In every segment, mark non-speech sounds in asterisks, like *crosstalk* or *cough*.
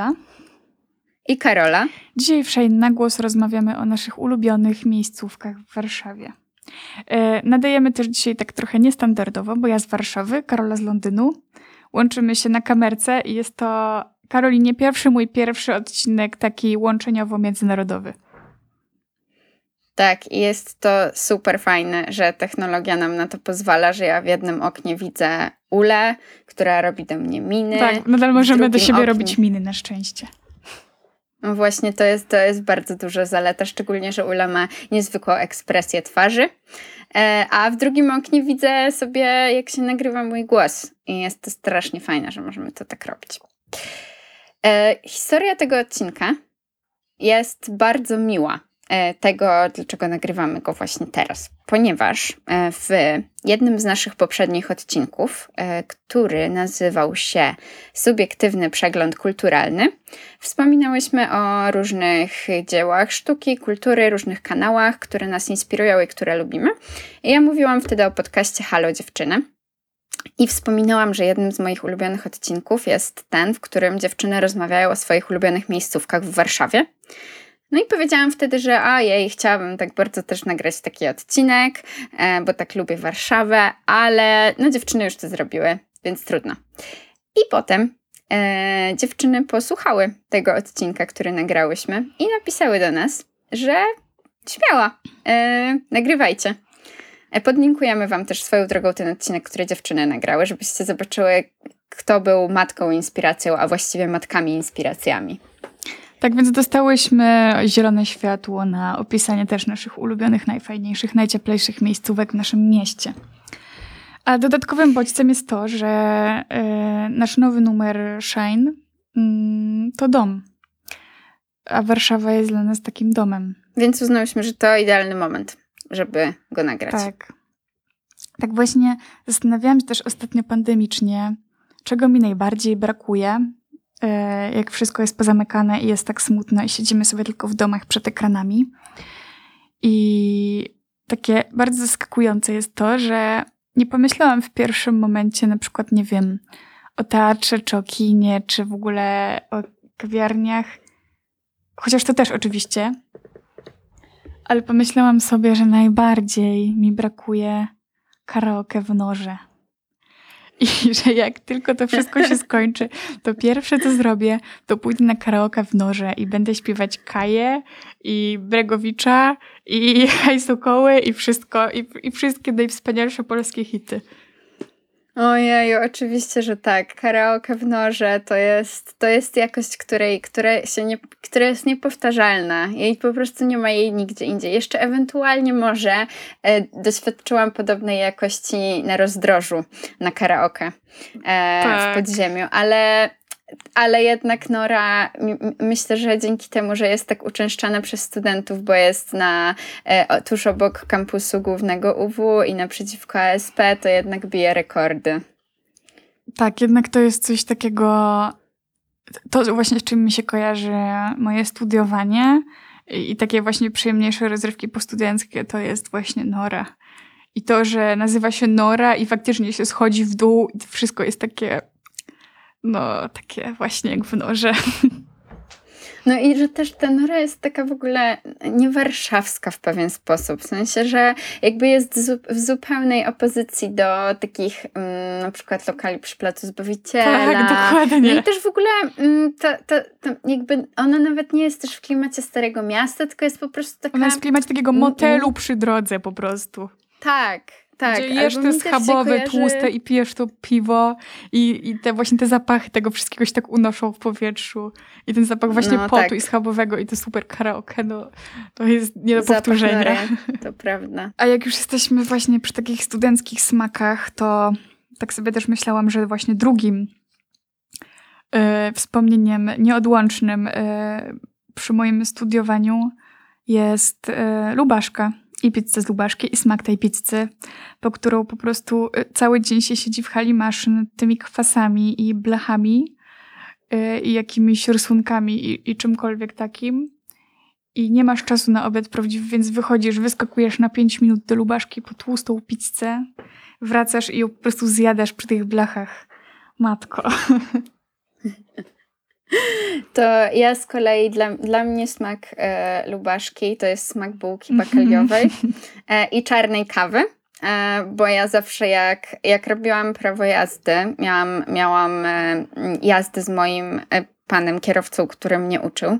Ula. I Karola. Dzisiaj w na głos rozmawiamy o naszych ulubionych miejscówkach w Warszawie. E, nadajemy też dzisiaj tak trochę niestandardowo, bo ja z Warszawy, Karola z Londynu. Łączymy się na kamerce i jest to, Karolinie, pierwszy mój pierwszy odcinek taki łączeniowo-międzynarodowy. Tak, i jest to super fajne, że technologia nam na to pozwala, że ja w jednym oknie widzę Ulę, która robi do mnie miny. Tak, nadal możemy do siebie oknie... robić miny na szczęście. No właśnie, to jest, to jest bardzo duża zaleta, szczególnie, że Ula ma niezwykłą ekspresję twarzy. E, a w drugim oknie widzę sobie, jak się nagrywa mój głos. I jest to strasznie fajne, że możemy to tak robić. E, historia tego odcinka jest bardzo miła. E, tego, dlaczego nagrywamy go właśnie teraz. Ponieważ e, w jednym z naszych poprzednich odcinków, e, który nazywał się Subiektywny Przegląd Kulturalny, wspominałyśmy o różnych dziełach sztuki, kultury, różnych kanałach, które nas inspirują i które lubimy. I ja mówiłam wtedy o podcaście Halo Dziewczyny. I wspominałam, że jednym z moich ulubionych odcinków jest ten, w którym dziewczyny rozmawiają o swoich ulubionych miejscówkach w Warszawie. No i powiedziałam wtedy, że a jej, chciałabym tak bardzo też nagrać taki odcinek, e, bo tak lubię Warszawę, ale no dziewczyny już to zrobiły, więc trudno. I potem e, dziewczyny posłuchały tego odcinka, który nagrałyśmy i napisały do nas, że śmiała, e, nagrywajcie. E, podlinkujemy Wam też swoją drogą ten odcinek, który dziewczyny nagrały, żebyście zobaczyły, kto był matką inspiracją, a właściwie matkami inspiracjami. Tak więc dostałyśmy zielone światło na opisanie też naszych ulubionych, najfajniejszych, najcieplejszych miejscówek w naszym mieście. A dodatkowym bodźcem jest to, że y, nasz nowy numer Shine y, to dom. A Warszawa jest dla nas takim domem. Więc uznałyśmy, że to idealny moment, żeby go nagrać. Tak. Tak właśnie zastanawiałam się też ostatnio pandemicznie, czego mi najbardziej brakuje jak wszystko jest pozamykane i jest tak smutno i siedzimy sobie tylko w domach przed ekranami. I takie bardzo zaskakujące jest to, że nie pomyślałam w pierwszym momencie na przykład, nie wiem, o teatrze, czy o kinie, czy w ogóle o kawiarniach. Chociaż to też oczywiście. Ale pomyślałam sobie, że najbardziej mi brakuje karaoke w norze. I *laughs* że jak tylko to wszystko się *laughs* skończy, to pierwsze co zrobię, to pójdę na karaoke w Norze i będę śpiewać Kaję i Bregowicza i *laughs* Hajsokoły i wszystko, i, i wszystkie najwspanialsze polskie hity. Ojej, oczywiście, że tak. Karaoke w norze to jest, to jest jakość, której, która, się nie, która jest niepowtarzalna. Jej po prostu nie ma jej nigdzie indziej. Jeszcze ewentualnie może e, doświadczyłam podobnej jakości na rozdrożu na karaoke e, tak. w podziemiu, ale ale jednak Nora, myślę, że dzięki temu, że jest tak uczęszczana przez studentów, bo jest na e, tuż obok kampusu głównego UW i naprzeciwko ASP, to jednak bije rekordy. Tak, jednak to jest coś takiego, to właśnie z czym mi się kojarzy moje studiowanie i takie właśnie przyjemniejsze rozrywki postudenckie, to jest właśnie Nora. I to, że nazywa się Nora i faktycznie się schodzi w dół i wszystko jest takie no, takie właśnie jak w norze. No i że też ta nora jest taka w ogóle niewarszawska w pewien sposób. W sensie, że jakby jest w zupełnej opozycji do takich um, na przykład lokali przy Placu Zbawiciela. Tak, dokładnie. No i też w ogóle um, to, to, to jakby ona nawet nie jest też w klimacie Starego Miasta, tylko jest po prostu taka... Ona jest w klimacie takiego motelu przy drodze po prostu. Tak, tak, Gdzie jesz te schabowe, kojarzy... tłuste i pijesz to piwo i, i te właśnie te zapachy tego wszystkiego się tak unoszą w powietrzu. I ten zapach właśnie no, potu tak. i schabowego i to super karaoke, no to jest nie do powtórzenia. *laughs* to prawda. A jak już jesteśmy właśnie przy takich studenckich smakach, to tak sobie też myślałam, że właśnie drugim y, wspomnieniem nieodłącznym y, przy moim studiowaniu jest y, Lubaszka i pizzę z Lubaszki i smak tej pizzy, po którą po prostu y, cały dzień się siedzi w hali maszyn tymi kwasami i blachami yy, i jakimiś rysunkami i, i czymkolwiek takim. I nie masz czasu na obiad prawdziwy, więc wychodzisz, wyskakujesz na 5 minut do Lubaszki po tłustą pizzę, wracasz i ją po prostu zjadasz przy tych blachach. Matko. *laughs* *laughs* To ja z kolei, dla, dla mnie smak e, lubaszki to jest smak bułki bakaliowej *laughs* e, i czarnej kawy. E, bo ja zawsze jak, jak robiłam prawo jazdy, miałam, miałam e, jazdy z moim e, panem kierowcą, który mnie uczył,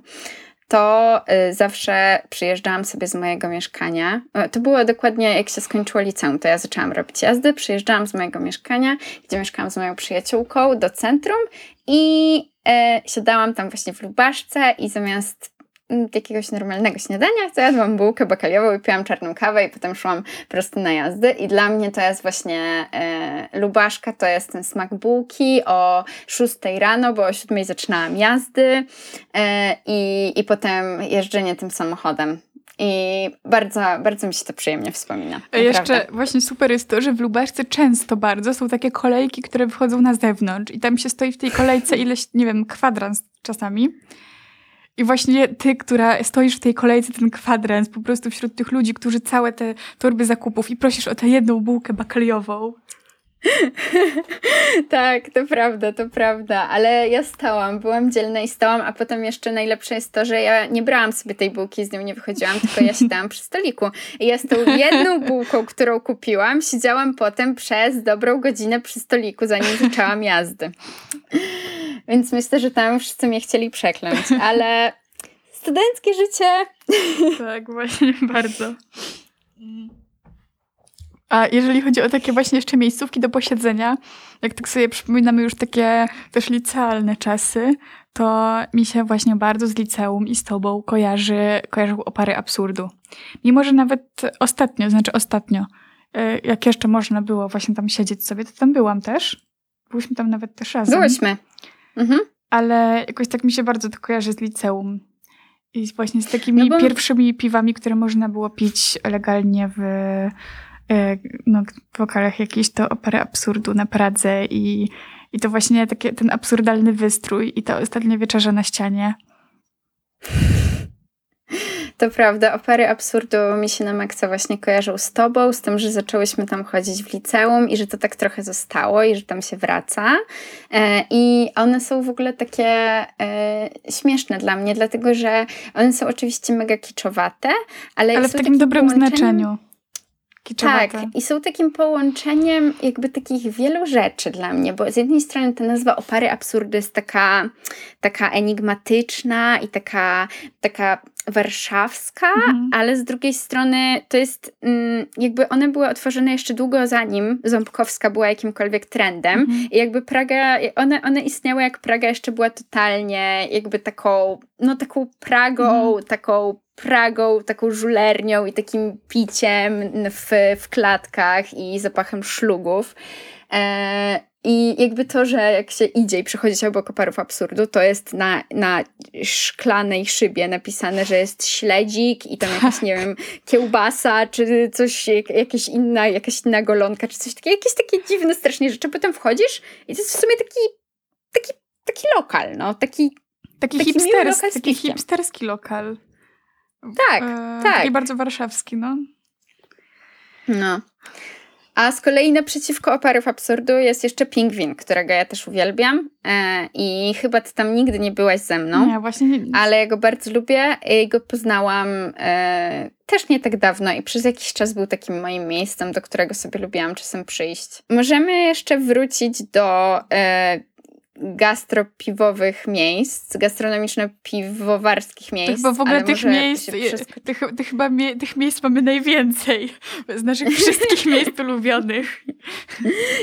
to y, zawsze przyjeżdżałam sobie z mojego mieszkania. E, to było dokładnie jak się skończyło liceum, to ja zaczęłam robić jazdy. Przyjeżdżałam z mojego mieszkania, gdzie mieszkałam z moją przyjaciółką, do centrum i e, siadałam tam właśnie w lubaszce i zamiast jakiegoś normalnego śniadania, to jadłam bułkę bakaliową i piłam czarną kawę i potem szłam prosto na jazdy. I dla mnie to jest właśnie e, lubaszka, to jest ten smak bułki o 6 rano, bo o 7 zaczynałam jazdy e, i, i potem jeżdżenie tym samochodem. I bardzo, bardzo mi się to przyjemnie wspomina. A jeszcze właśnie super jest to, że w Lubaszce często bardzo są takie kolejki, które wychodzą na zewnątrz i tam się stoi w tej kolejce ileś, nie wiem, kwadrans czasami. I właśnie ty, która stoisz w tej kolejce, ten kwadrans, po prostu wśród tych ludzi, którzy całe te torby zakupów i prosisz o tę jedną bułkę bakaliową. *laughs* tak, to prawda, to prawda, ale ja stałam, byłam dzielna i stałam, a potem jeszcze najlepsze jest to, że ja nie brałam sobie tej bułki, z nią nie wychodziłam, tylko ja siedziałam przy stoliku. I ja z tą jedną bułką, którą kupiłam, siedziałam potem przez dobrą godzinę przy stoliku, zanim zaczęłam jazdy. Więc myślę, że tam wszyscy mnie chcieli przekląć, *laughs* ale studenckie życie. Tak, właśnie, *laughs* bardzo. A jeżeli chodzi o takie właśnie jeszcze miejscówki do posiedzenia, jak tak sobie przypominamy już takie też licealne czasy, to mi się właśnie bardzo z liceum i z tobą kojarzy, kojarzą opary absurdu. Mimo, że nawet ostatnio, znaczy ostatnio, e, jak jeszcze można było właśnie tam siedzieć sobie, to tam byłam też. Byłyśmy tam nawet też razem. Byłyśmy. Mhm. Ale jakoś tak mi się bardzo to kojarzy z liceum. I właśnie z takimi no bo... pierwszymi piwami, które można było pić legalnie w E, no, w wokalach jakiejś to opery absurdu na Pradze i, i to właśnie takie, ten absurdalny wystrój i ta ostatnia wieczerza na ścianie. To prawda, opery absurdu mi się na maksa właśnie kojarzą z tobą, z tym, że zaczęłyśmy tam chodzić w liceum i że to tak trochę zostało i że tam się wraca. E, I one są w ogóle takie e, śmieszne dla mnie, dlatego że one są oczywiście mega kiczowate, ale, ale w takim dobrym znaczeniu tak, i są takim połączeniem jakby takich wielu rzeczy dla mnie, bo z jednej strony ta nazwa opary absurdu jest taka, taka enigmatyczna i taka, taka warszawska, mhm. ale z drugiej strony to jest mm, jakby one były otworzone jeszcze długo zanim Ząbkowska była jakimkolwiek trendem mhm. i jakby Praga, one, one istniały jak Praga jeszcze była totalnie jakby taką, no taką Pragą, mhm. taką Pragą, taką żulernią i takim piciem w, w klatkach i zapachem szlugów. E, I jakby to, że jak się idzie i przechodzi się obok oparów absurdu, to jest na, na szklanej szybie napisane, że jest śledzik i tam jakaś, nie wiem, *laughs* kiełbasa, czy coś, jakieś inna, jakaś inna golonka, czy coś takiego, jakieś takie dziwne strasznie rzeczy. Potem wchodzisz i to jest w sumie taki, taki, taki lokal, no, taki Taki, taki, hipsters, taki hipsterski lokal. Tak, e, tak. Taki bardzo warszawski, no. No. A z kolei naprzeciwko operów absurdu jest jeszcze Pingwin, którego ja też uwielbiam. E, I chyba ty tam nigdy nie byłaś ze mną. Nie, właśnie nie. Ale ja go bardzo lubię i go poznałam e, też nie tak dawno i przez jakiś czas był takim moim miejscem, do którego sobie lubiłam czasem przyjść. Możemy jeszcze wrócić do e, gastropiwowych miejsc, gastronomiczno-piwowarskich miejsc. Chyba w ogóle tych miejsc, tych, tych, chyba mie tych miejsc mamy najwięcej z naszych *laughs* wszystkich miejsc ulubionych.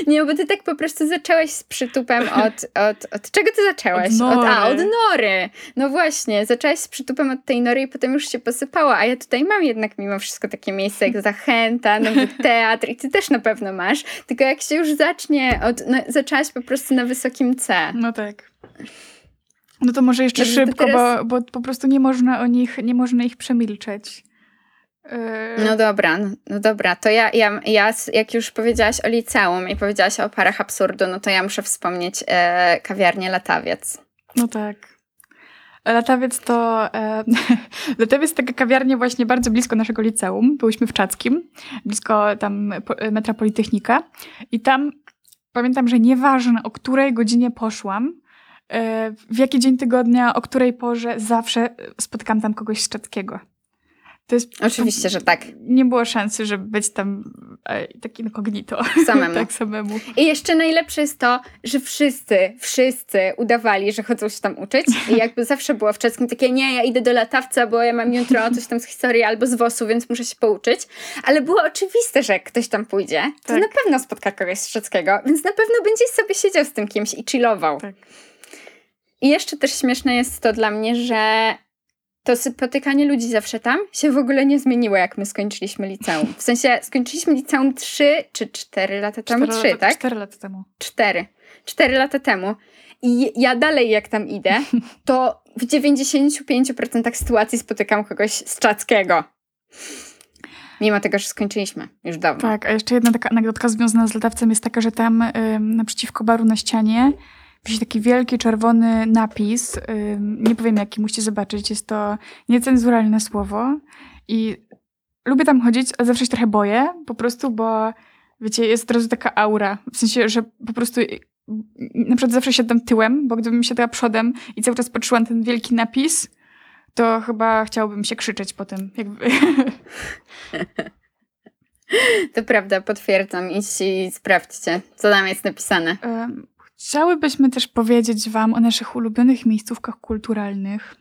Nie, bo ty tak po prostu zaczęłaś z przytupem od, od, od czego ty zaczęłaś? Od nory. Od, a, od nory. No właśnie, zaczęłaś z przytupem od tej nory i potem już się posypała, a ja tutaj mam jednak mimo wszystko takie miejsce jak Zachęta, Nowy *laughs* Teatr i ty też na pewno masz, tylko jak się już zacznie od, no, zaczęłaś po prostu na wysokim C. No tak. No to może jeszcze szybko, teraz... bo, bo po prostu nie można o nich, nie można ich przemilczeć. Yy... No dobra, no, no, dobra, to ja, ja, ja, jak już powiedziałaś o liceum i powiedziałaś o parach absurdu, no to ja muszę wspomnieć e, kawiarnię Latawiec. No tak. Latawiec to. E, *laughs* Latawiec to taka kawiarnia właśnie bardzo blisko naszego liceum. Byłyśmy w Czackim, blisko tam metropolitechnika. I tam pamiętam, że nieważne o której godzinie poszłam, e, w jaki dzień tygodnia, o której porze zawsze spotkam tam kogoś z. To jest, Oczywiście, że tak. Nie było szansy, żeby być tam e, taki incognito. *laughs* Samemu. tak samemu. I jeszcze najlepsze jest to, że wszyscy, wszyscy udawali, że chodzą się tam uczyć. I jakby zawsze było w czeskim takie, nie, ja idę do latawca, bo ja mam jutro coś tam z historii albo z WOS-u, więc muszę się pouczyć. Ale było oczywiste, że jak ktoś tam pójdzie, to tak. na pewno spotka kogoś z czeckiego, więc na pewno będzie sobie siedział z tym kimś i chillował. Tak. I jeszcze też śmieszne jest to dla mnie, że to spotykanie ludzi zawsze tam się w ogóle nie zmieniło, jak my skończyliśmy liceum. W sensie skończyliśmy liceum 3 czy 4 lata temu? 3, lata, tak? 4 lata temu. 4. 4 lata temu. I ja dalej, jak tam idę, to w 95% sytuacji spotykam kogoś z czackiego. Mimo tego, że skończyliśmy już dawno. Tak, a jeszcze jedna taka anegdotka związana z latawcem jest taka, że tam ym, naprzeciwko baru na ścianie wisi taki wielki czerwony napis. Nie powiem jaki, musicie zobaczyć. Jest to niecenzuralne słowo i lubię tam chodzić, a zawsze się trochę boję, po prostu, bo wiecie, jest od razu taka aura. W sensie, że po prostu na przykład zawsze siadam tyłem, bo gdybym siadała przodem i cały czas patrzyłam ten wielki napis, to chyba chciałabym się krzyczeć po tym. Jakby. *laughs* To prawda, potwierdzam. Idźcie i sprawdźcie, co tam jest napisane. Chciałybyśmy też powiedzieć Wam o naszych ulubionych miejscówkach kulturalnych.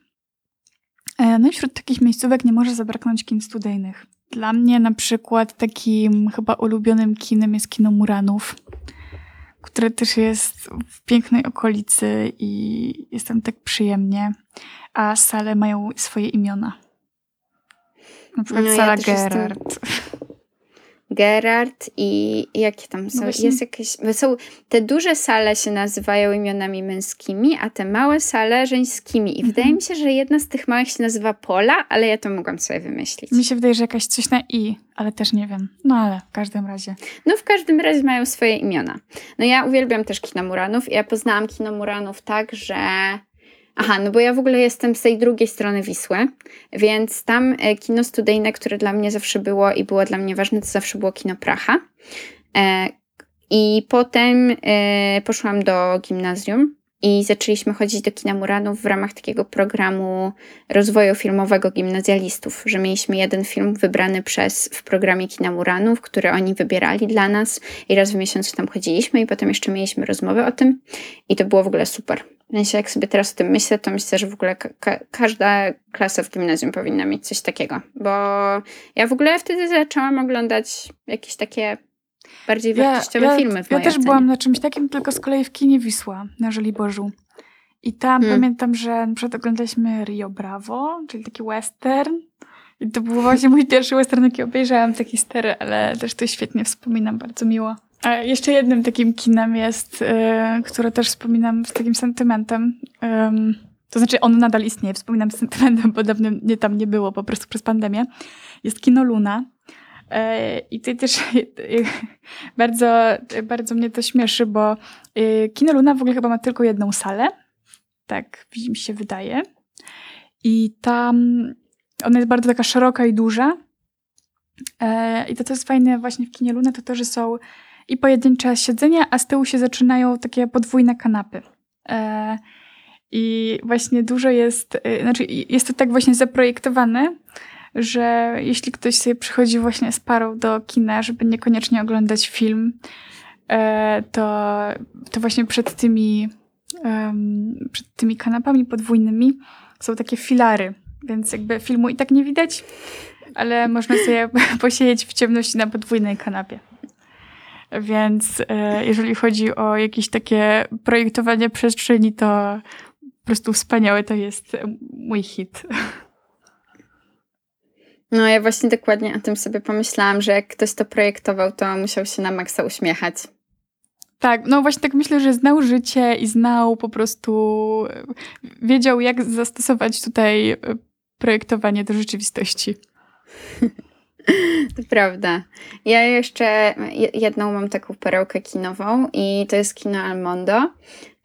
E, no i wśród takich miejscówek nie może zabraknąć kin studyjnych. Dla mnie na przykład takim chyba ulubionym kinem jest kino Muranów, które też jest w pięknej okolicy i jest tam tak przyjemnie, a sale mają swoje imiona. Na przykład no, sala ja Gerard. Jestem Gerard i jakie tam są? No jest jakieś, są, te duże sale się nazywają imionami męskimi, a te małe sale żeńskimi. I mhm. wydaje mi się, że jedna z tych małych się nazywa Pola, ale ja to mogłam sobie wymyślić. Mi się wydaje, że jakaś coś na i, ale też nie wiem. No ale w każdym razie. No w każdym razie mają swoje imiona. No ja uwielbiam też kino Muranów. Ja poznałam kino Muranów tak, że Aha, no bo ja w ogóle jestem z tej drugiej strony Wisły, więc tam e, kino studyjne, które dla mnie zawsze było i było dla mnie ważne, to zawsze było kino Pracha. E, I potem e, poszłam do gimnazjum i zaczęliśmy chodzić do kina Muranów w ramach takiego programu rozwoju filmowego gimnazjalistów, że mieliśmy jeden film wybrany przez w programie kina Muranów, który oni wybierali dla nas i raz w miesiącu tam chodziliśmy i potem jeszcze mieliśmy rozmowę o tym i to było w ogóle super. W sensie, jak sobie teraz o tym myślę, to myślę, że w ogóle ka każda klasa w gimnazjum powinna mieć coś takiego. Bo ja w ogóle wtedy zaczęłam oglądać jakieś takie bardziej wartościowe ja, filmy. W ja też ocenie. byłam na czymś takim, tylko z kolei w kinie Wisła na Żoliborzu. I tam hmm. pamiętam, że przed oglądaliśmy Rio Bravo, czyli taki western. I to był właśnie mój pierwszy western, jaki obejrzałam, taki stary, ale też to świetnie wspominam, bardzo miło. A jeszcze jednym takim kinem jest, yy, które też wspominam z takim sentymentem. Yy, to znaczy, on nadal istnieje, wspominam z sentymentem, bo dawno mnie tam nie było po prostu przez pandemię. Jest kino Luna. Yy, I tutaj też *laughs* bardzo, bardzo mnie to śmieszy, bo yy, kino Luna w ogóle chyba ma tylko jedną salę. Tak mi się wydaje. I tam ona jest bardzo taka szeroka i duża. Yy, I to, co jest fajne właśnie w kinie Luna, to to, że są i pojedyncze siedzenia, a z tyłu się zaczynają takie podwójne kanapy. E, I właśnie dużo jest, e, znaczy jest to tak właśnie zaprojektowane, że jeśli ktoś sobie przychodzi właśnie z parą do kina, żeby niekoniecznie oglądać film, e, to, to właśnie przed tymi, przed tymi kanapami podwójnymi są takie filary, więc jakby filmu i tak nie widać, ale można sobie *laughs* posiedzieć w ciemności na podwójnej kanapie. Więc e, jeżeli chodzi o jakieś takie projektowanie przestrzeni, to po prostu wspaniałe to jest mój hit. *laughs* No ja właśnie dokładnie o tym sobie pomyślałam, że jak ktoś to projektował, to musiał się na maksa uśmiechać. Tak, no właśnie tak myślę, że znał życie i znał po prostu, wiedział jak zastosować tutaj projektowanie do rzeczywistości. *laughs* To prawda. Ja jeszcze jedną mam taką perełkę kinową i to jest kino Almondo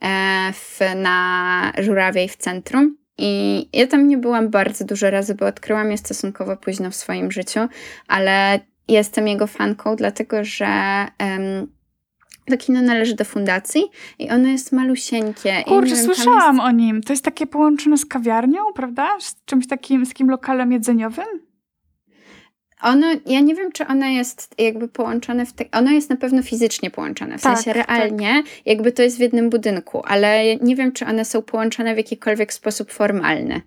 e, w, na Żurawiej w centrum. I ja tam nie byłam bardzo dużo razy, bo odkryłam je stosunkowo późno w swoim życiu, ale jestem jego fanką, dlatego że um, To kino należy do fundacji i ono jest malusieńkie. Kurczę, słyszałam jest... o nim. To jest takie połączone z kawiarnią, prawda? Z czymś takim, z takim lokalem jedzeniowym? Ono, ja nie wiem, czy ono jest jakby połączone w te, ono jest na pewno fizycznie połączone, w tak, sensie realnie, tak. jakby to jest w jednym budynku, ale nie wiem, czy one są połączone w jakikolwiek sposób formalny.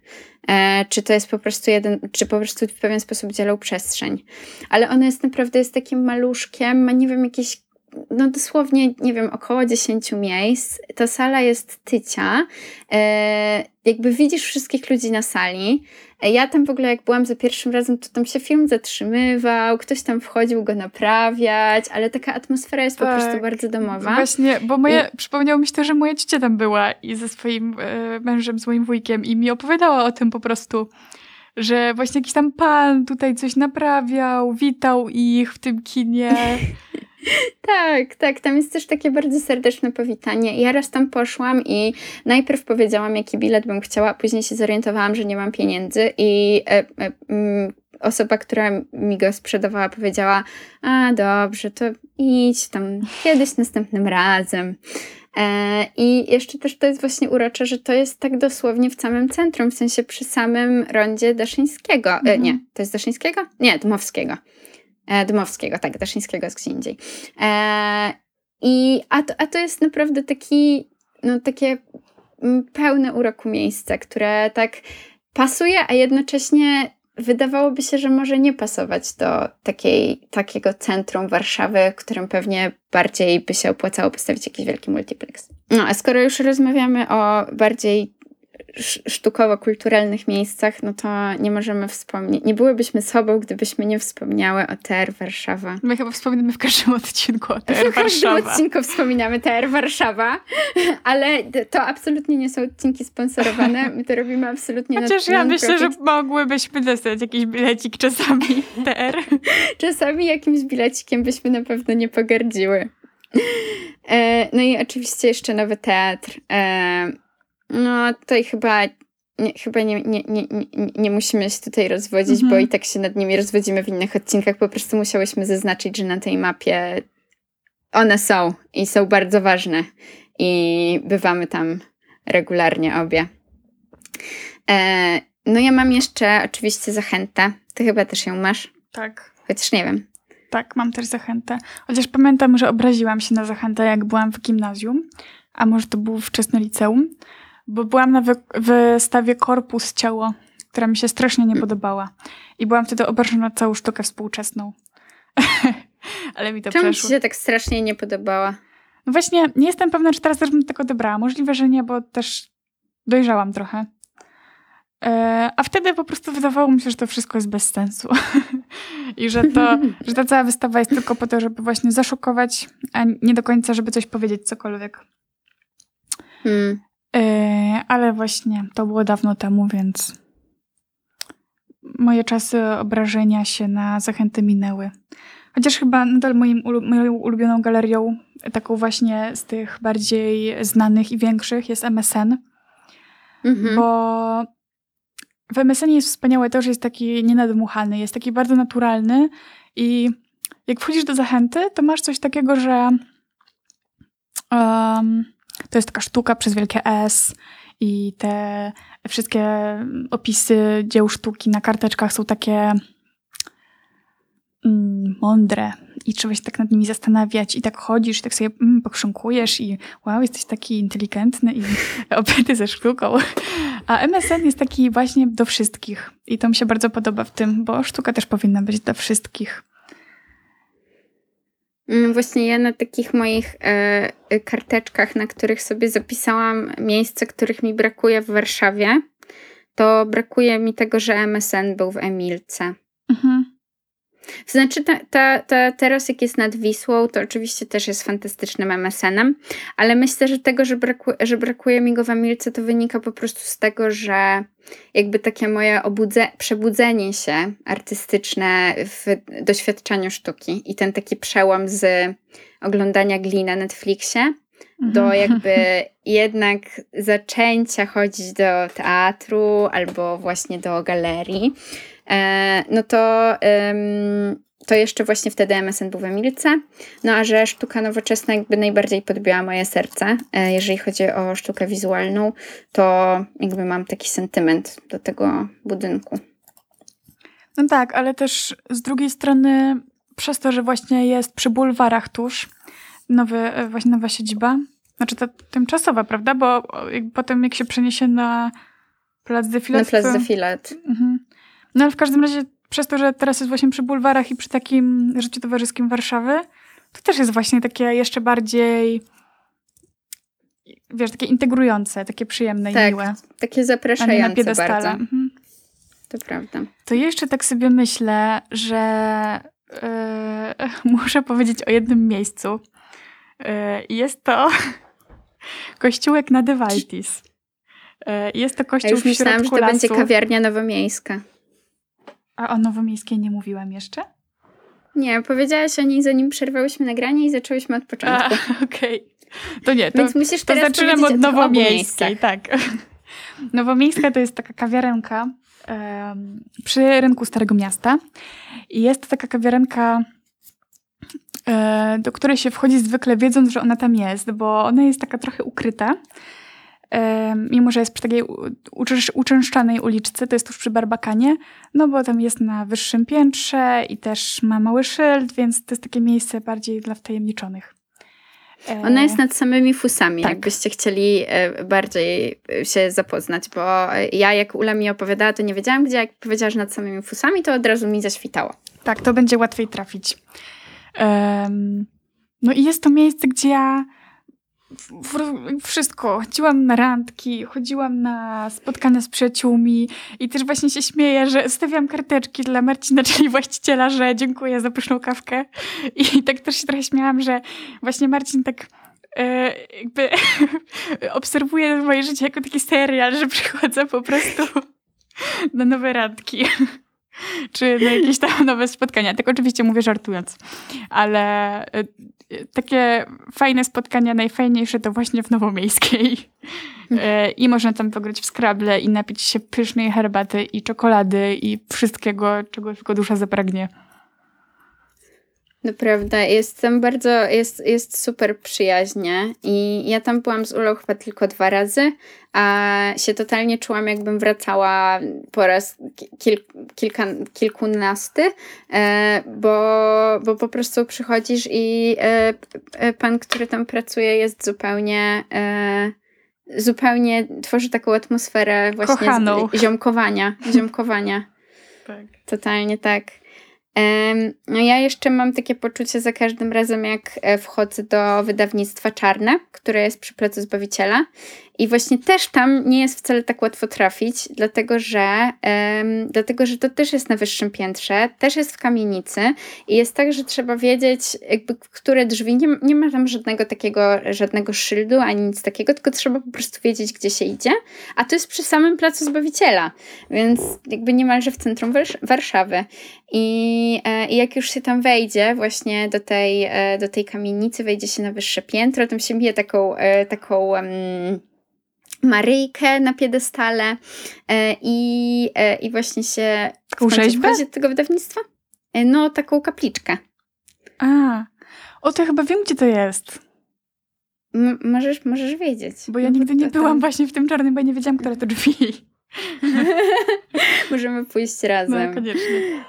E, czy to jest po prostu jeden, czy po prostu w pewien sposób dzielą przestrzeń. Ale ono jest naprawdę jest takim maluszkiem, ma nie wiem, jakieś no dosłownie, nie wiem, około 10 miejsc. Ta sala jest tycia. E, jakby widzisz wszystkich ludzi na sali. E, ja tam w ogóle, jak byłam za pierwszym razem, to tam się film zatrzymywał, ktoś tam wchodził go naprawiać, ale taka atmosfera jest tak. po prostu tak. bardzo domowa. Właśnie, bo moje, I... przypomniało mi się to, że moja ciocia tam była i ze swoim e, mężem, z moim wujkiem i mi opowiadała o tym po prostu że właśnie jakiś tam pan tutaj coś naprawiał, witał ich w tym kinie. *laughs* tak, tak. Tam jest też takie bardzo serdeczne powitanie. Ja raz tam poszłam i najpierw powiedziałam, jaki bilet bym chciała, a później się zorientowałam, że nie mam pieniędzy i e, e, mm, osoba, która mi go sprzedawała, powiedziała: A dobrze, to idź tam kiedyś następnym razem. E, I jeszcze też to jest właśnie urocze, że to jest tak dosłownie w samym centrum, w sensie przy samym rondzie Daszyńskiego. E, mhm. nie, to jest Daszyńskiego? Nie, Dmowskiego. E, Dmowskiego, tak, Daszyńskiego jest gdzie indziej. E, i, a, to, a to jest naprawdę taki, no takie mm, pełne uroku miejsce, które tak pasuje, a jednocześnie wydawałoby się, że może nie pasować do takiej, takiego centrum Warszawy, którym pewnie bardziej by się opłacało postawić jakiś wielki multiplex. No, a skoro już rozmawiamy o bardziej sztukowo-kulturalnych miejscach, no to nie możemy wspomnieć, nie byłybyśmy sobą, gdybyśmy nie wspomniały o TR Warszawa. My chyba wspominamy w każdym odcinku o TR Warszawa. W każdym odcinku wspominamy TR Warszawa, *laughs* ale to absolutnie nie są odcinki sponsorowane, my to robimy absolutnie Chociaż ja myślę, że mogłybyśmy dostać jakiś bilecik czasami TR. *laughs* czasami jakimś bilecikiem byśmy na pewno nie pogardziły. E, no i oczywiście jeszcze nowy teatr. No, tutaj chyba nie, chyba nie, nie, nie, nie, nie musimy się tutaj rozwodzić, mhm. bo i tak się nad nimi rozwodzimy w innych odcinkach. Po prostu musiałyśmy zaznaczyć, że na tej mapie one są i są bardzo ważne. I bywamy tam regularnie obie. E, no ja mam jeszcze oczywiście zachętę. Ty chyba też ją masz? Tak. Chociaż nie wiem. Tak, mam też zachętę. Chociaż pamiętam, że obraziłam się na zachętę, jak byłam w gimnazjum, a może to było wczesne liceum bo byłam na wy wystawie Korpus Ciało, która mi się strasznie nie podobała. I byłam wtedy obrażona na całą sztukę współczesną. *laughs* Ale mi to Czemu przeszło. ci się tak strasznie nie podobała? No właśnie, nie jestem pewna, czy teraz też bym tego odebrała. Możliwe, że nie, bo też dojrzałam trochę. E, a wtedy po prostu wydawało mi się, że to wszystko jest bez sensu. *laughs* I że, to, że ta cała wystawa jest tylko po to, żeby właśnie zaszokować, a nie do końca, żeby coś powiedzieć, cokolwiek. Hmm. Yy, ale właśnie to było dawno temu, więc moje czasy obrażenia się na zachęty minęły. Chociaż chyba nadal moim, moją ulubioną galerią, taką właśnie z tych bardziej znanych i większych, jest MSN. Mhm. Bo w MSN jest wspaniałe to, że jest taki nienadmuchany, jest taki bardzo naturalny i jak wchodzisz do zachęty, to masz coś takiego, że um, to jest taka sztuka przez wielkie S i te wszystkie opisy dzieł sztuki na karteczkach są takie mm, mądre i trzeba się tak nad nimi zastanawiać i tak chodzisz i tak sobie mm, pokrząkujesz i wow, jesteś taki inteligentny i *laughs* obyty ze sztuką. A MSN jest taki właśnie do wszystkich i to mi się bardzo podoba w tym, bo sztuka też powinna być dla wszystkich. Mm, właśnie ja na takich moich e, e, karteczkach, na których sobie zapisałam miejsca, których mi brakuje w Warszawie, to brakuje mi tego, że MSN był w Emilce. Mhm. Znaczy, ta, ta, ta, teraz jak jest nad Wisłą, to oczywiście też jest fantastycznym MSN-em, ale myślę, że tego, że, braku, że brakuje mi go w Emilce, to wynika po prostu z tego, że jakby takie moje obudze, przebudzenie się artystyczne w doświadczaniu sztuki i ten taki przełom z oglądania gli na Netflixie do mhm. jakby *laughs* jednak zaczęcia chodzić do teatru albo właśnie do galerii no to, to jeszcze właśnie wtedy MSN był w Emilce. No a że sztuka nowoczesna jakby najbardziej podbiła moje serce, e, jeżeli chodzi o sztukę wizualną, to jakby mam taki sentyment do tego budynku. No tak, ale też z drugiej strony przez to, że właśnie jest przy bulwarach tuż nowy, e, właśnie nowa siedziba, znaczy ta tymczasowa, prawda? Bo potem jak się przeniesie na plac Defilat... Na plac to... Defilat. Mhm. No ale w każdym razie przez to, że teraz jest właśnie przy bulwarach i przy takim życiu towarzyskim Warszawy, to też jest właśnie takie jeszcze bardziej wiesz, takie integrujące, takie przyjemne tak, i miłe. takie zapraszające na bardzo. Mhm. To prawda. To jeszcze tak sobie myślę, że yy, *laughs* muszę powiedzieć o jednym miejscu. Yy, jest to *laughs* kościółek na Dewaltis. Yy, jest to kościół ja już w myślałam, że to lasu. będzie kawiarnia nowomiejska. A o Nowomiejskiej nie mówiłam jeszcze? Nie, powiedziałaś o niej zanim przerwałyśmy nagranie i zaczęłyśmy od początku. *laughs* Okej. Okay. To nie, to, Więc musisz to zaczynam od Nowomiejskiej. Tak. *laughs* Nowomiejska to jest taka kawiarenka um, przy rynku Starego Miasta. I jest to taka kawiarenka, e, do której się wchodzi zwykle wiedząc, że ona tam jest, bo ona jest taka trochę ukryta mimo że jest przy takiej uczęszczanej uliczce, to jest tuż przy Barbakanie, no bo tam jest na wyższym piętrze i też ma mały szyld, więc to jest takie miejsce bardziej dla wtajemniczonych. Ona jest nad samymi fusami, tak. jakbyście chcieli e, bardziej się zapoznać, bo ja jak Ula mi opowiadała, to nie wiedziałam gdzie, jak powiedziała, że nad samymi fusami, to od razu mi zaświtało. Tak, to będzie łatwiej trafić. Um, no i jest to miejsce, gdzie ja wszystko. Chodziłam na randki, chodziłam na spotkania z przyjaciółmi i też właśnie się śmieję, że stawiam karteczki dla Marcina, *laughs* czyli właściciela, że dziękuję za pyszną kawkę. I tak też się trochę śmiałam, że właśnie Marcin tak e, jakby *laughs* obserwuje moje życie jako taki serial, że przychodzę po prostu *laughs* na nowe randki *laughs* czy na jakieś tam *laughs* nowe spotkania. Tak oczywiście mówię żartując, ale e, takie fajne spotkania, najfajniejsze to właśnie w Nowomiejskiej. E, I można tam pograć w skrable i napić się pysznej herbaty i czekolady i wszystkiego, czego tylko dusza zapragnie. Naprawdę, jest tam bardzo, jest, jest super przyjaźnie i ja tam byłam z Ulą chyba tylko dwa razy, a się totalnie czułam jakbym wracała po raz kil, kilka, kilkunasty, e, bo, bo po prostu przychodzisz i e, e, pan, który tam pracuje jest zupełnie zupełnie tworzy taką atmosferę właśnie Kochaną. ziomkowania, ziomkowania. tak. Totalnie tak. No ja jeszcze mam takie poczucie za każdym razem, jak e, wchodzę do wydawnictwa Czarne, które jest przy Placu Zbawiciela i właśnie też tam nie jest wcale tak łatwo trafić, dlatego że, um, dlatego, że to też jest na wyższym piętrze, też jest w kamienicy i jest tak, że trzeba wiedzieć, jakby które drzwi, nie, nie ma tam żadnego takiego, żadnego szyldu ani nic takiego, tylko trzeba po prostu wiedzieć, gdzie się idzie, a to jest przy samym Placu Zbawiciela, więc jakby niemalże w centrum Warszawy. I, e, I jak już się tam wejdzie, właśnie do tej, e, do tej kamienicy, wejdzie się na wyższe piętro, tam się bije taką, e, taką Maryjkę na piedestale e, i, e, i właśnie się... Taką rzeźbę? do tego wydawnictwa? E, no, taką kapliczkę. A, o to chyba wiem, gdzie to jest. M możesz, możesz wiedzieć. Bo ja no, nigdy nie byłam właśnie w tym czarnym, bo nie wiedziałam, które to drzwi. *laughs* Możemy pójść razem. No, koniecznie.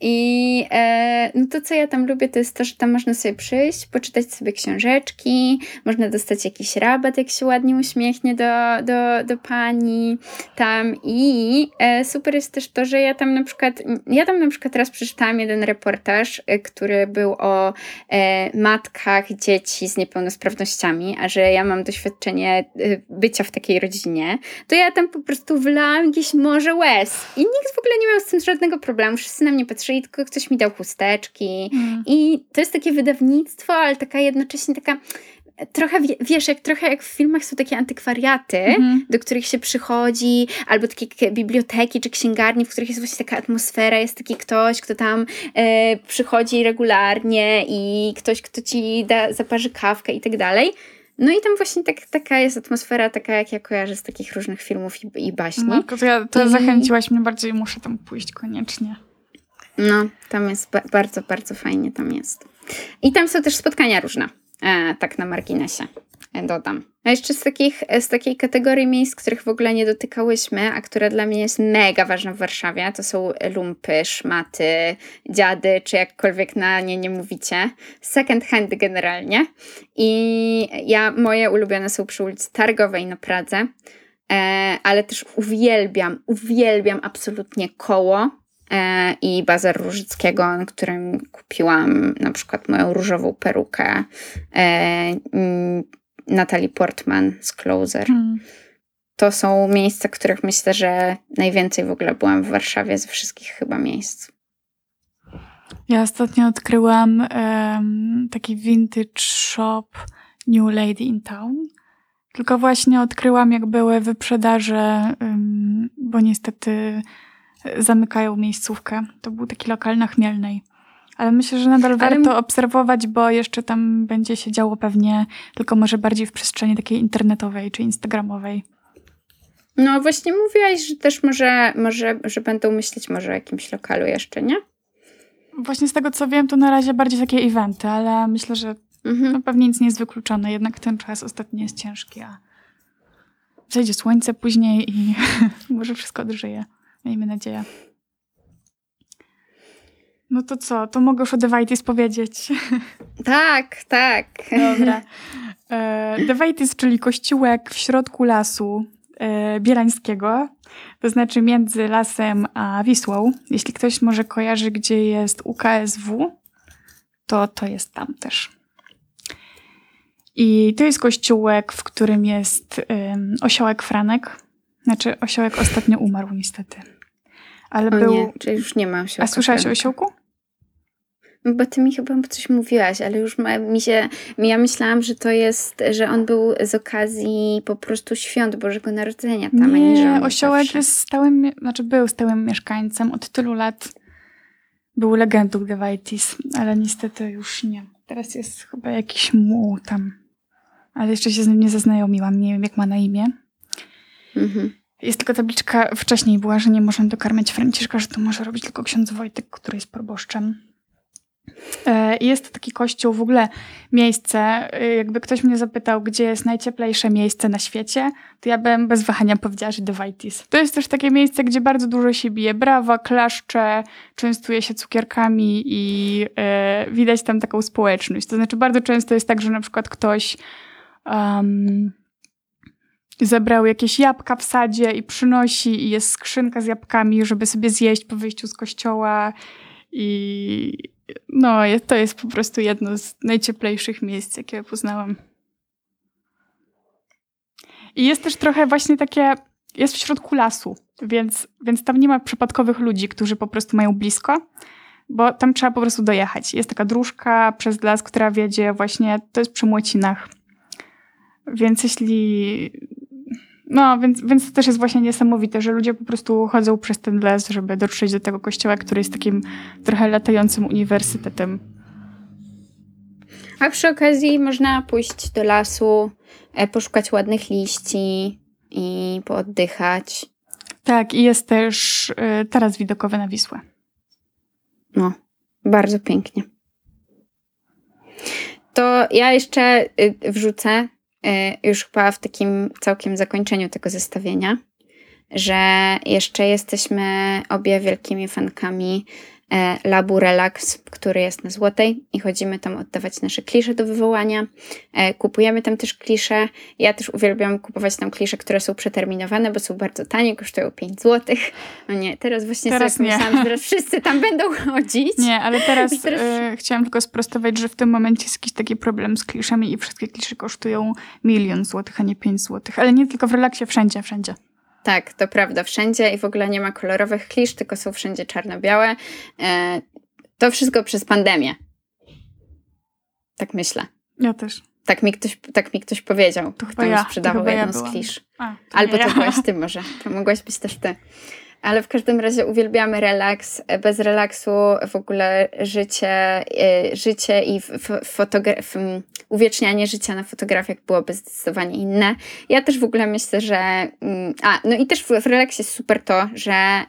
I e, no to, co ja tam lubię, to jest to, że tam można sobie przyjść, poczytać sobie książeczki, można dostać jakiś rabat, jak się ładnie uśmiechnie do, do, do pani tam. I e, super jest też to, że ja tam na przykład, ja tam na przykład teraz przeczytałam jeden reportaż, e, który był o e, matkach dzieci z niepełnosprawnościami, a że ja mam doświadczenie e, bycia w takiej rodzinie, to ja tam po prostu wlałam jakieś morze łez. I nikt w ogóle nie miał z tym żadnego problemu, wszyscy na mnie patrzyli czyli tylko ktoś mi dał chusteczki. Mm. I to jest takie wydawnictwo, ale taka jednocześnie taka trochę, wiesz, jak trochę jak w filmach są takie antykwariaty, mm-hmm. do których się przychodzi, albo takie biblioteki czy księgarnie, w których jest właśnie taka atmosfera, jest taki ktoś, kto tam e, przychodzi regularnie i ktoś, kto ci da, zaparzy kawkę i tak dalej. No i tam właśnie tak, taka jest atmosfera, taka jak ja kojarzę z takich różnych filmów i, i baśni. No, to, ja, to I- zachęciłaś mnie bardziej, muszę tam pójść koniecznie. No, tam jest ba- bardzo, bardzo fajnie tam jest. I tam są też spotkania różne, e, tak na marginesie e, dodam. A jeszcze z, takich, z takiej kategorii miejsc, których w ogóle nie dotykałyśmy, a która dla mnie jest mega ważna w Warszawie, to są lumpy, szmaty, dziady, czy jakkolwiek na nie nie mówicie. Second hand generalnie. I ja, moje ulubione są przy ulicy Targowej na Pradze, e, ale też uwielbiam, uwielbiam absolutnie koło i bazar Różyckiego, na którym kupiłam na przykład moją różową perukę e, Natalie Portman z Closer. Hmm. To są miejsca, których myślę, że najwięcej w ogóle byłam w Warszawie ze wszystkich chyba miejsc. Ja ostatnio odkryłam em, taki vintage shop New Lady in Town. Tylko właśnie odkryłam, jak były wyprzedaże, em, bo niestety e, zamykają miejscówkę. To był taki lokal na Chmielnej. Ale myślę, że nadal Ale warto obserwować, bo jeszcze tam będzie się działo pewnie, tylko może bardziej w przestrzeni takiej internetowej czy instagramowej. No właśnie mówiłaś, że też może, może że będą myśleć może o jakimś lokalu jeszcze, nie? Właśnie z tego co wiem, to na razie bardziej takie eventy, ale myślę, że Mhm. No pewnie nic nie jest wykluczone, jednak ten czas ostatni jest ciężki, a zejdzie słońce później i *laughs* może wszystko odżyje. Miejmy nadzieję. No to co? To mogę już o Devitis powiedzieć. *laughs* Tak, tak. Dobra. *laughs* E, Devitis, czyli kościółek w środku lasu e, bielańskiego, to znaczy między lasem a Wisłą. Jeśli ktoś może kojarzy, gdzie jest UKSW, to to jest tam też. I to jest kościółek, w którym jest um, osiołek Franek. Znaczy, osiołek ostatnio umarł niestety. Ale O był... nie, czy już nie ma osiołka. A słyszałaś o Franka. osiołku? Bo ty mi chyba coś mówiłaś, ale już ma, mi się, ja myślałam, że to jest, że on był z okazji po prostu świąt Bożego Narodzenia tam, a nie, on Nie, osiołek zawsze. jest stałym, znaczy był stałym mieszkańcem od tylu lat. Był legendą Devitis, ale niestety już nie. Teraz jest chyba jakiś muł tam. Ale jeszcze się z nim nie zaznajomiłam, nie wiem jak ma na imię. Mhm. Jest tylko tabliczka, wcześniej była, że nie można dokarmiać Franciszka, że to może robić tylko ksiądz Wojtek, który jest proboszczem. E, Jest taki kościół, w ogóle miejsce, e, jakby ktoś mnie zapytał, gdzie jest najcieplejsze miejsce na świecie, to ja bym bez wahania powiedziała, że Devitis. To jest też takie miejsce, gdzie bardzo dużo się bije brawa, klaszcze, częstuje się cukierkami i e, widać tam taką społeczność. To znaczy bardzo często jest tak, że na przykład ktoś um, zebrał jakieś jabłka w sadzie i przynosi i jest skrzynka z jabłkami, żeby sobie zjeść po wyjściu z kościoła i no, to jest po prostu jedno z najcieplejszych miejsc, jakie poznałam. I jest też trochę właśnie takie, jest w środku lasu, więc, więc tam nie ma przypadkowych ludzi, którzy po prostu mają blisko, bo tam trzeba po prostu dojechać. Jest taka dróżka przez las, która wiedzie właśnie, to jest przy Młocinach. Więc jeśli... No, więc, więc to też jest właśnie niesamowite, że ludzie po prostu chodzą przez ten las, żeby dotrzeć do tego kościoła, który jest takim trochę latającym uniwersytetem. A przy okazji można pójść do lasu, e, poszukać ładnych liści i pooddychać. Tak, i jest też y, taras widokowy na Wisłę. No, bardzo pięknie. To ja jeszcze y, wrzucę, już chyba w takim całkiem zakończeniu tego zestawienia, że jeszcze jesteśmy obie wielkimi fankami e, Labu Relax, który jest na Złotej i chodzimy tam oddawać nasze klisze do wywołania. E, Kupujemy tam też klisze. Ja też uwielbiam kupować tam klisze, które są przeterminowane, bo są bardzo tanie, kosztują 5 zł. No nie, teraz właśnie Teraz sobie pomyślałam, że teraz wszyscy tam *laughs* będą chodzić. Nie, ale teraz, teraz- y, chciałam tylko sprostować, że w tym momencie jest jakiś taki problem z kliszami i wszystkie klisze kosztują milion złotych, a nie pięć złotych. Ale nie tylko w relaksie, wszędzie, wszędzie. Tak, to prawda, wszędzie i w ogóle nie ma kolorowych klisz, tylko są wszędzie czarno-białe. E, to wszystko przez pandemię. Tak myślę. Ja też. Tak mi ktoś, tak mi ktoś powiedział, To kto mi ja, sprzedawał chyba ja jedną z klisz. A, to Albo nie to ja. byłaś ty *laughs* może. To mogłaś być też ty. Ale w każdym razie uwielbiamy relaks. Bez relaksu w ogóle życie, e, życie i fotogra- uwiecznianie życia na fotografiach byłoby zdecydowanie inne. Ja też w ogóle myślę, że. Mm, a, no i też w, w relaksie jest super to, że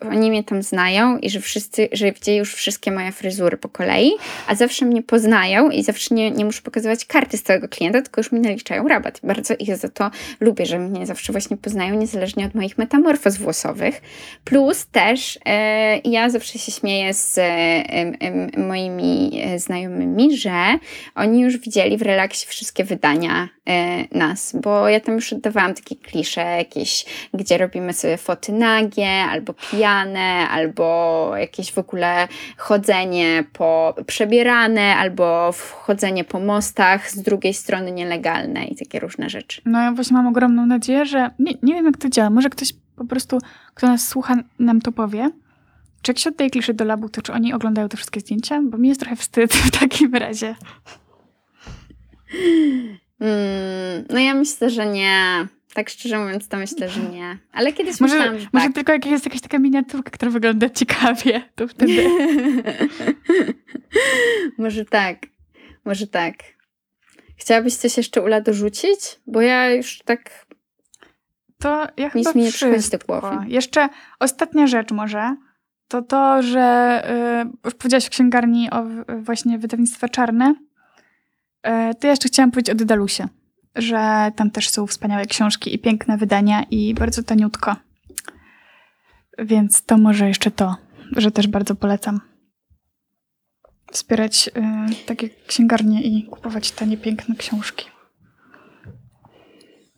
y, oni mnie tam znają i że wszyscy, że widzieli już wszystkie moje fryzury po kolei, a zawsze mnie poznają i zawsze nie, nie muszę pokazywać karty z całego klienta, tylko już mi naliczają rabat. Bardzo ich za to lubię, że mnie zawsze właśnie poznają, niezależnie od moich metamorfoz włosowych. Plus też e, ja zawsze się śmieję z e, moimi e, znajomymi, że oni już widzieli w relaksie wszystkie wydania nas, bo ja tam już oddawałam takie klisze jakieś, gdzie robimy sobie foty nagie, albo pijane, albo jakieś w ogóle chodzenie po przebierane, albo chodzenie po mostach, z drugiej strony nielegalne i takie różne rzeczy. No ja właśnie mam ogromną nadzieję, że nie, nie wiem jak to działa, może ktoś po prostu, kto nas słucha, nam to powie, czy jak się oddaje kliszy do labu, to czy oni oglądają te wszystkie zdjęcia? Bo mi jest trochę wstyd w takim razie. Mm, no ja myślę, że nie. Tak szczerze mówiąc, to myślę, że nie. Ale kiedyś może, myślałam, że Może tak. tylko jak jest jakaś taka miniaturka, która wygląda ciekawie, to wtedy... *laughs* może tak. Może tak. Chciałabyś coś jeszcze Ula dorzucić? Bo ja już tak... To ja chyba Nic mi nie przychodzi do głowy. Jeszcze ostatnia rzecz może, to to, że y, już powiedziałaś o księgarni o w- właśnie wydawnictwa czarne, y, to ja jeszcze chciałam powiedzieć o Dedalusie, że tam też są wspaniałe książki i piękne wydania i bardzo taniutko. Więc to może jeszcze to, że też bardzo polecam wspierać y, takie księgarnie i kupować tanie, piękne książki.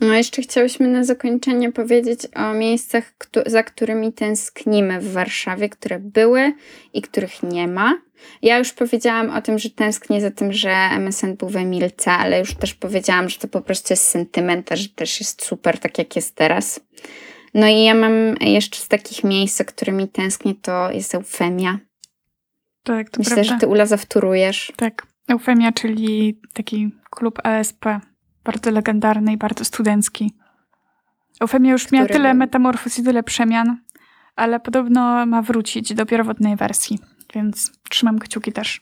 No jeszcze chciałyśmy na zakończenie powiedzieć o miejscach, za którymi tęsknimy w Warszawie, które były i których nie ma. Ja już powiedziałam o tym, że tęsknię za tym, że MSN był we Milce, ale już też powiedziałam, że to po prostu jest sentyment, że też jest super, tak jak jest teraz. No i ja mam jeszcze z takich miejsc, za którymi tęsknię, to jest Eufemia. Tak, to Myślę, prawda. że ty Ula zawtórujesz. Tak. Eufemia, czyli taki klub ASP, bardzo legendarny i bardzo studencki. Eufemia już miała tyle był- metamorfoz i tyle przemian, ale podobno ma wrócić do pierwotnej wersji, więc trzymam kciuki też.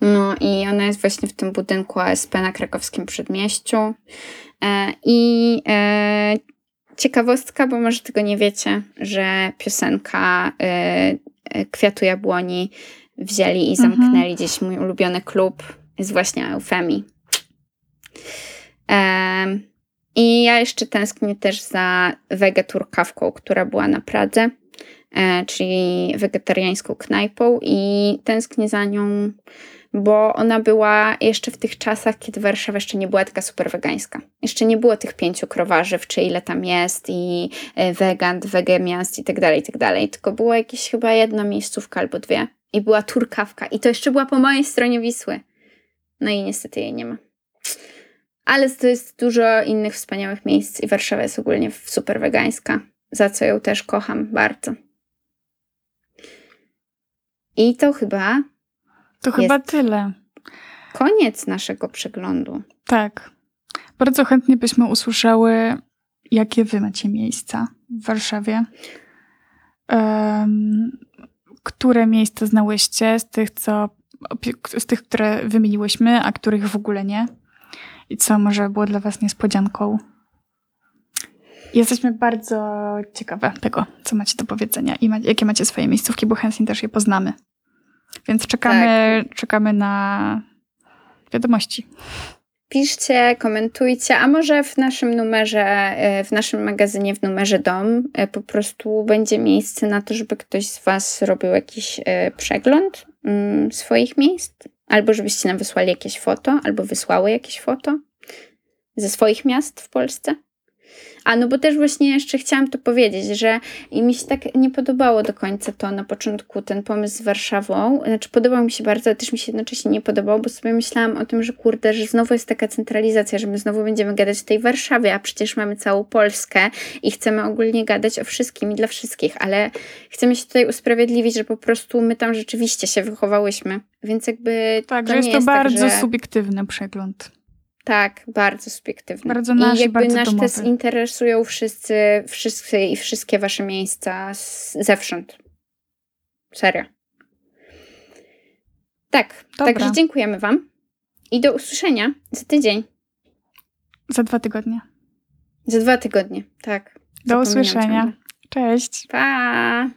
No i ona jest właśnie w tym budynku ASP na krakowskim przedmieściu. E, I e, ciekawostka, bo może tego nie wiecie, że piosenka e, e, Kwiatu Jabłoni wzięli i Mhm. zamknęli gdzieś mój ulubiony klub, jest właśnie Eufemii. I ja jeszcze tęsknię też za wegeturkawką, która była na Pradze, e, czyli wegetariańską knajpą i tęsknię za nią bo ona była jeszcze w tych czasach, kiedy Warszawa jeszcze nie była taka super wegańska. Jeszcze nie było tych pięciu krowarzy, czy ile tam jest i e, wegant, wegemiast i tak dalej, i tak dalej. Tylko była jakieś chyba jedna miejscówka albo dwie. I była turkawka. I to jeszcze była po mojej stronie Wisły. No i niestety jej nie ma. Ale to jest dużo innych wspaniałych miejsc i Warszawa jest ogólnie super wegańska, za co ją też kocham bardzo. I to chyba To chyba tyle. koniec naszego przeglądu. Tak. Bardzo chętnie byśmy usłyszały, jakie wy macie miejsca w Warszawie. Em, które miejsca znałyście z tych, co, z tych, które wymieniłyśmy, a których w ogóle nie? I co może było dla was niespodzianką? Jesteśmy bardzo ciekawe tego, co macie do powiedzenia i ma, jakie macie swoje miejscówki, bo chętnie też je poznamy. Więc czekamy, czekamy na wiadomości. Piszcie, komentujcie, a może w naszym numerze, e, w naszym magazynie w numerze dom e, po prostu będzie miejsce na to, żeby ktoś z Was zrobił jakiś e, przegląd mm, swoich miejsc, albo żebyście nam wysłali jakieś foto, albo wysłały jakieś foto ze swoich miast w Polsce. A no bo też właśnie jeszcze chciałam to powiedzieć, że i mi się tak nie podobało do końca to na początku, ten pomysł z Warszawą. Znaczy podobał mi się bardzo, ale też mi się jednocześnie nie podobał, bo sobie myślałam o tym, że kurde, że znowu jest taka centralizacja, że my znowu będziemy gadać o tej Warszawie, a przecież mamy całą Polskę i chcemy ogólnie gadać o wszystkim i dla wszystkich, ale chcemy się tutaj usprawiedliwić, że po prostu my tam rzeczywiście się wychowałyśmy, więc jakby Tak, to że jest to jest bardzo tak, że... subiektywny przegląd. Tak, bardzo subiektywny. Bardzo nasz I jakby bardzo nasz domowy. test interesują wszyscy, wszyscy i wszystkie wasze miejsca z, zewsząd. Serio. Tak, Dobra. także dziękujemy wam. I do usłyszenia za tydzień. Za dwa tygodnie. Za dwa tygodnie, tak. Do usłyszenia. ciągle. Cześć. Pa!